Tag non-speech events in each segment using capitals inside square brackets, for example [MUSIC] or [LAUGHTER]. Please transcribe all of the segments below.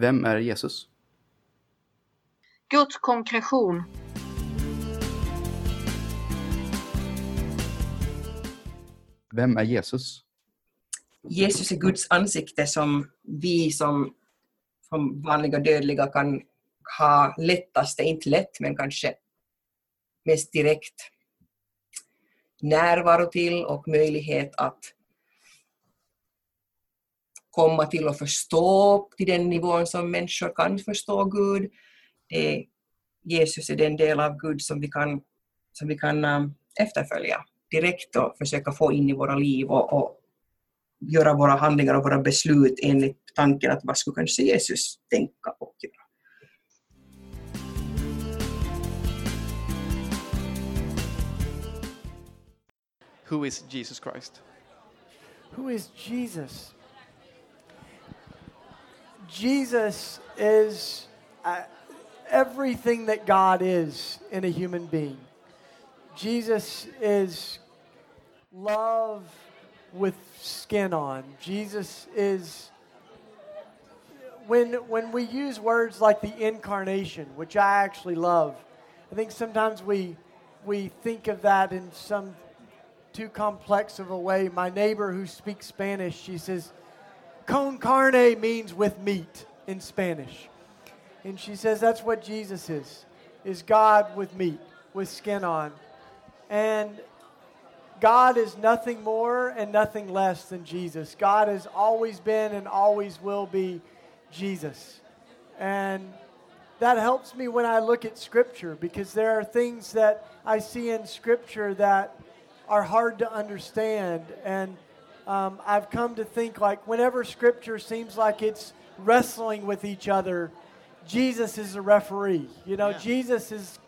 Vem är Jesus? Guds konkretion. Vem är Jesus? Jesus är Guds ansikte som vi som, som vanliga dödliga kan ha lättaste, inte lätt men kanske mest direkt närvaro till och möjlighet att komma till och förstå till den nivån som människor kan förstå Gud. Det, Jesus är den del av Gud som vi kan, som vi kan um, efterfölja direkt och försöka få in i våra liv och, och göra våra handlingar och våra beslut enligt tanken att vad skulle kanske Jesus tänka och göra. Who is Jesus Christ? Who is Jesus? Jesus is uh, everything that God is in a human being. Jesus is love with skin on. Jesus is when when we use words like the incarnation, which I actually love. I think sometimes we we think of that in some too complex of a way. My neighbor who speaks Spanish, she says, con carne means with meat in Spanish. And she says that's what Jesus is, is God with meat, with skin on. And God is nothing more and nothing less than Jesus. God has always been and always will be Jesus. And that helps me when I look at Scripture because there are things that I see in Scripture that are hard to understand. And um, I've come to think like whenever Scripture seems like it's wrestling with each other, Jesus is the referee. You know, Yeah. Jesus is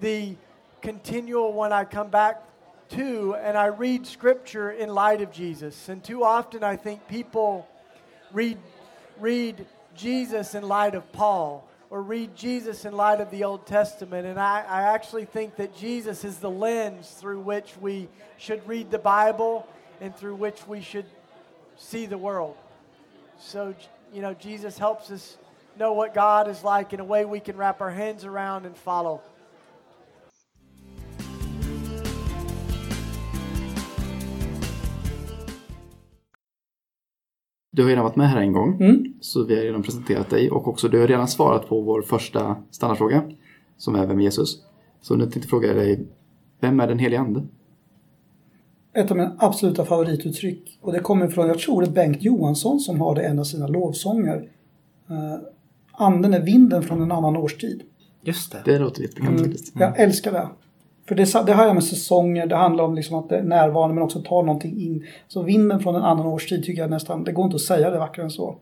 the continual one I come back to, and I read Scripture in light of Jesus. And too often I think people read, read Jesus in light of Paul or read Jesus in light of the Old Testament. And I, I actually think that Jesus is the lens through which we should read the Bible and through which we should see the world. So, you know, Jesus helps us know what God is like in a way we can wrap our hands around and follow. Du har redan varit med här en gång, Mm. så vi har redan presenterat dig och också du har redan svarat på vår första standardfråga, som är Vem är Jesus? Så nu tänkte jag fråga dig, vem är den helige Ande? Ett av mina absoluta favorituttryck. Och det kommer från, jag tror det är Bengt Johansson som har det i en av sina lovsånger. Uh, anden är vinden från en annan årstid. Just det. Det låter jättekul faktiskt. Jag älskar det. För det, det har jag med säsonger, det handlar om liksom att det är närvarande men också ta någonting in. Så vinden från en annan årstid tycker jag nästan, det går inte att säga det vackrare än så.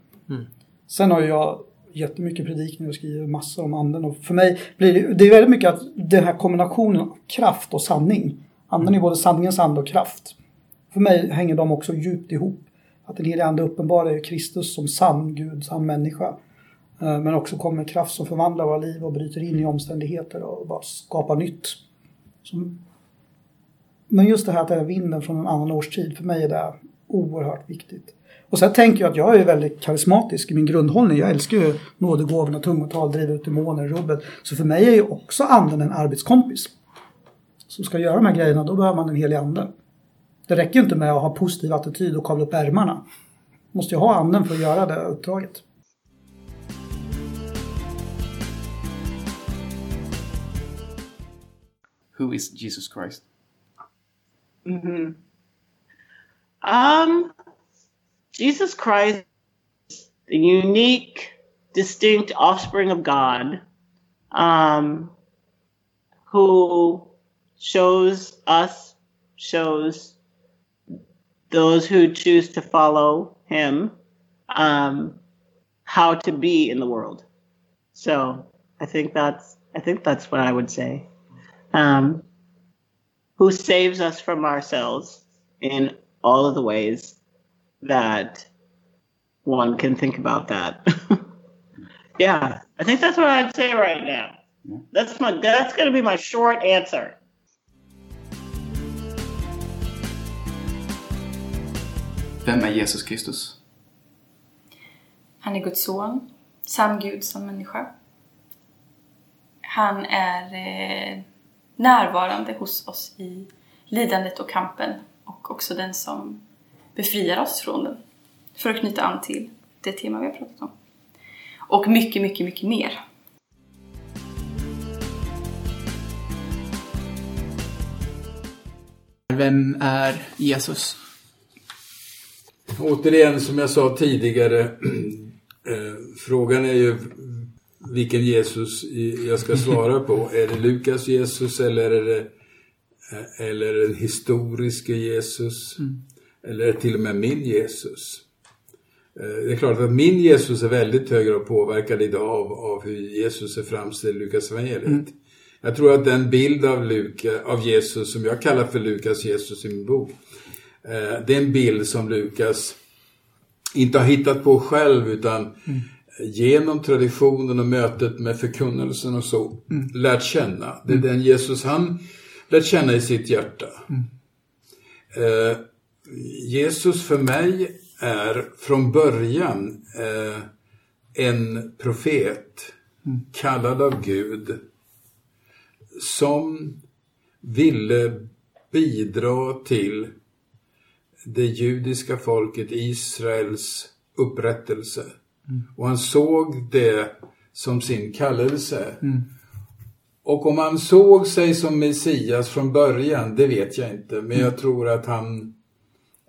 Sen har jag jättemycket predikningar och skriver massor om anden och för mig blir det, det är väldigt mycket att den här kombinationen av kraft och sanning. Anden är både sanningens ande och kraft. För mig hänger de också djupt ihop. Att den helige ande uppenbarar Kristus som sann Gud, sann människa. Eh, men också kommer kraft som förvandlar våra liv och bryter in i omständigheter och bara skapar nytt. Men just det här att det är vinden från en annan årstid, för mig är det oerhört viktigt. Och sen tänker jag att jag är väldigt karismatisk i min grundhållning. Jag älskar ju nådegåvorna, tungotal, driva ut demoner, rubbet. Så för mig är ju också anden en arbetskompis. Som ska göra de här grejerna, då behöver man en helig ande. Det räcker ju inte med att ha positiv attityd och kavla upp ärmarna. Måste ju ha anden för att göra det uppdraget. Who is Jesus Christ? Um, Jesus Christ, the unique, distinct offspring of God, um, who shows us, shows those who choose to follow him, um, how to be in the world. So I think that's I think that's what I would say. Um, who saves us from ourselves in all of the ways that one can think about that. [LAUGHS] yeah, I think that's what I'd say right now. That's my that's going to be my short answer. Vem är Jesus Kristus? Han är Guds son. sann Gud som människa. Han är eh, närvarande hos oss i lidandet och kampen och också den som befriar oss från den. För att knyta an till det tema vi har pratat om. Och mycket, mycket, mycket mer. Vem är Jesus? Återigen, som jag sa tidigare, [CLEARS THROAT] eh, frågan är ju vilken Jesus jag ska svara på. [LAUGHS] Är det Lukas Jesus eller är det eh, eller den historiska Jesus? Mm. Eller till och med min Jesus? Eh, det är klart att min Jesus är väldigt hög grad påverkad idag av, av hur Jesus är framställd i Lukas evangeliet. Mm. Jag tror att den bild av, Luka, av Jesus som jag kallar för Lukas Jesus i min bok, det är en bild som Lukas inte har hittat på själv utan mm. genom traditionen och mötet med förkunnelsen och så mm. lärt känna. Det är mm. den Jesus han lärt känna i sitt hjärta. Mm. Eh, Jesus för mig är från början eh, en profet mm. kallad av Gud som ville bidra till det judiska folket Israels upprättelse. Mm. Och han såg det som sin kallelse. Mm. Och om han såg sig som Messias från början, det vet jag inte. Men jag tror att han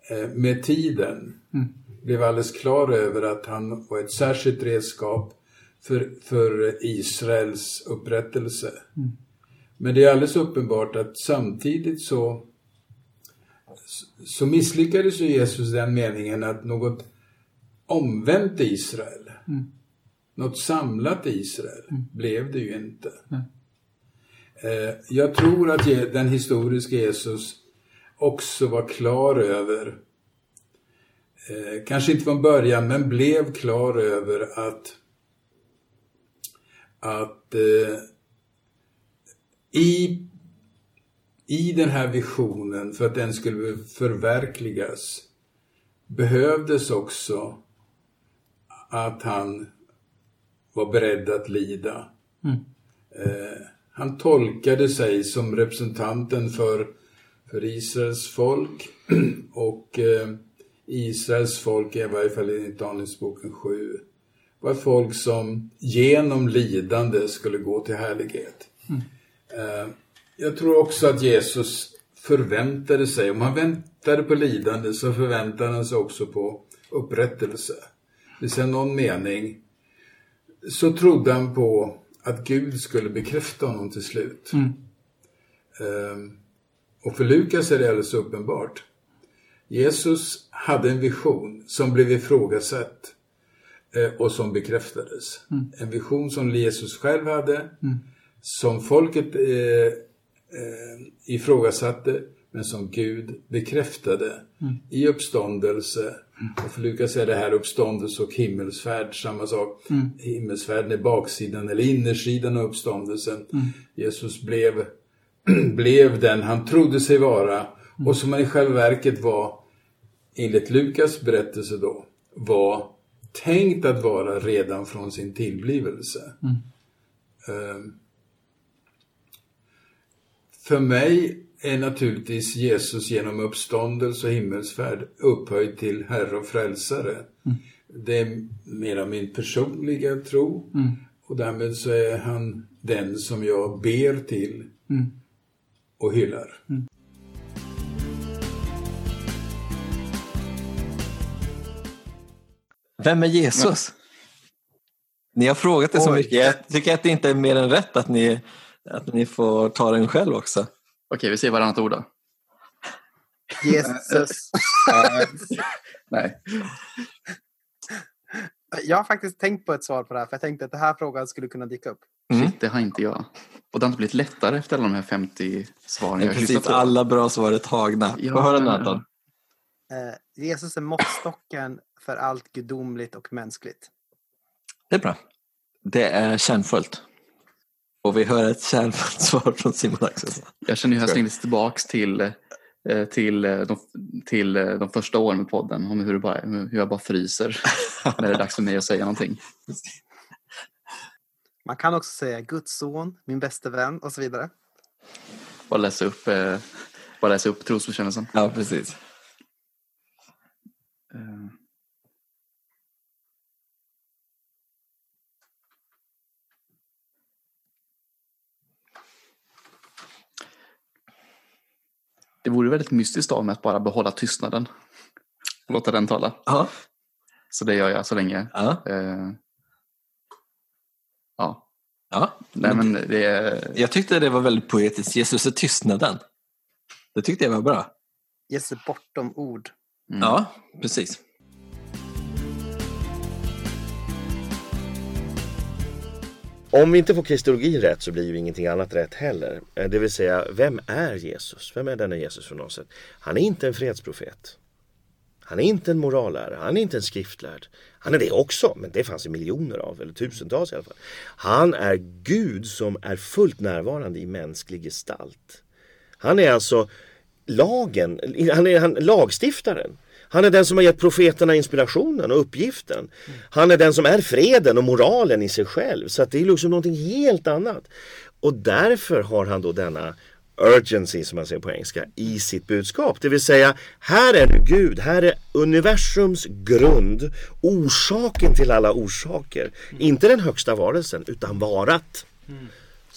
eh, med tiden mm. blev alldeles klar över att han var ett särskilt redskap för, för Israels upprättelse. Mm. Men det är alldeles uppenbart att samtidigt så, så misslyckades ju Jesus den meningen att något omvänt Israel, mm. något samlat Israel, mm. blev det ju inte. Mm. Jag tror att den historiska Jesus också var klar över, eh, kanske inte från början, men blev klar över att, att eh, i, i den här visionen, för att den skulle förverkligas, behövdes också att han var beredd att lida. Mm. Eh, han tolkade sig som representanten för, för Israels folk [CLEARS THROAT] och eh, Israels folk, i varje fall enligt Danielsboken 7, var folk som genom lidande skulle gå till härlighet. Mm. Eh, jag tror också att Jesus förväntade sig, om han väntade på lidande så förväntade han sig också på upprättelse. Det säga någon mening så trodde han på att Gud skulle bekräfta honom till slut. Mm. Um, och för Lukas är det alldeles uppenbart. Jesus hade en vision som blev ifrågasatt eh, och som bekräftades. Mm. En vision som Jesus själv hade, mm som folket eh, eh, ifrågasatte men som Gud bekräftade mm. i uppståndelse. Mm. Och för Lukas är det här uppståndelse och himmelsfärd samma sak. Mm. Himmelsfärden är baksidan eller innersidan av uppståndelsen. Mm. Jesus blev, [CLEARS THROAT] blev den han trodde sig vara mm. och som han i själva verket var, enligt Lukas berättelse då, var tänkt att vara redan från sin tillblivelse. Um, för mig är naturligtvis Jesus genom uppståndelse och himmelsfärd upphöjd till Herre och Frälsare. Mm. Det är mera min personliga tro mm. och därmed så är han den som jag ber till mm. och hyllar. Mm. Vem är Jesus? Ni har frågat det så mycket. Jag tycker att det inte är mer än rätt att ni att ni får ta den själv också. Okej, vi säger varannat ord då. Jesus. [LAUGHS] Nej. Jag har faktiskt tänkt på ett svar på det här, för jag tänkte att den här frågan skulle kunna dyka upp. Mm. Shit, det har inte jag. Och det har inte blivit lättare efter alla de här 50 svaren jag Precis, alla bra svar är tagna. Ja. Få höra Nathan. Uh, Jesus är måttstocken för allt gudomligt och mänskligt. Det är bra. Det är kärnfullt. Och vi hör ett kärnfullt svar från Simon Axelsson. Jag känner hur jag slängdes tillbaks till, eh, till, eh, de, till eh, de första åren med podden. Om hur, bara, hur jag bara fryser när det är dags för mig att säga någonting. Man kan också säga Guds son, min bäste vän och så vidare. Bara läsa upp, bara läsa upp trosbekännelsen. Ja, precis. Väldigt mystiskt av mig att bara behålla tystnaden. Och låta den tala. Ja. Så det gör jag så länge. Ja. Eh, ja. Ja. Nej, men det är... Jag tyckte det var väldigt poetiskt. Jesus är tystnaden. Det tyckte jag var bra. Jesus bortom ord. Mm. Ja, precis. Om vi inte får kristologin rätt så blir ju ingenting annat rätt heller. Eh, det vill säga, vem är Jesus? Vem är denna Jesus för något sätt? Han är inte en fredsprofet. Han är inte en morallärare, han är inte en skriftlärd. Han är det också, men det fanns det miljoner av, eller tusentals i alla fall. Han är Gud som är fullt närvarande i mänsklig gestalt. Han är alltså lagen, han är han, lagstiftaren. Han är den som har gett profeterna inspirationen och uppgiften. Han är den som är freden och moralen i sig själv. Så att det är liksom någonting helt annat. Och därför har han då denna urgency som man säger på engelska i sitt budskap. Det vill säga, här är nu Gud, här är universums grund, orsaken till alla orsaker. Inte den högsta varelsen, utan varat. Mm.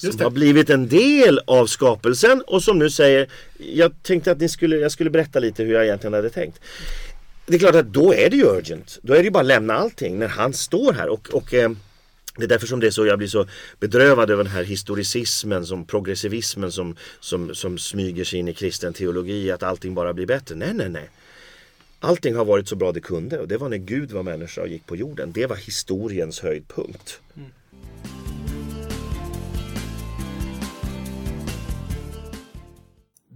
Som har blivit en del av skapelsen och som nu säger, jag tänkte att ni skulle, jag skulle berätta lite hur jag egentligen hade tänkt. Det är klart att då är det ju urgent. Då är det ju bara att lämna allting när han står här och, och eh, det är därför som det är så, jag blir så bedrövad över den här historicismen, som progressivismen som, som, som smyger sig in i kristen teologi, att allting bara blir bättre. Nej, nej, nej. Allting har varit så bra det kunde och det var när Gud var människa och gick på jorden. Det var historiens höjdpunkt.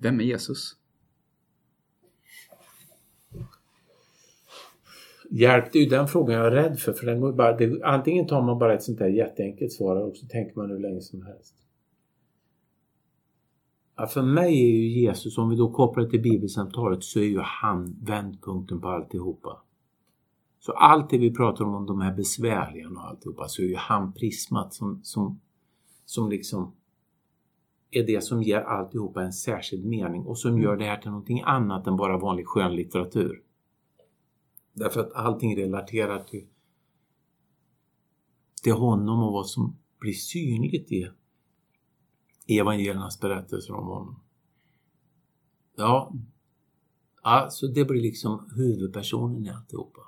Vem är Jesus? Hjälp, det är ju den frågan jag är rädd för. för den går bara, det, antingen tar man bara ett sånt där jätteenkelt svar och så tänker man hur länge som helst. Ja, för mig är ju Jesus, om vi då kopplar det till bibelsamtalet, så är ju han vändpunkten på alltihopa. Så allt det vi pratar om, om de här besvärliga och alltihopa, så är ju han prismat som, som, som liksom är det som ger alltihopa en särskild mening och som gör det här till någonting annat än bara vanlig skönlitteratur. Därför att allting relaterar till, till honom och vad som blir synligt i evangeliernas berättelser om honom. Ja, alltså det blir liksom huvudpersonen i alltihopa.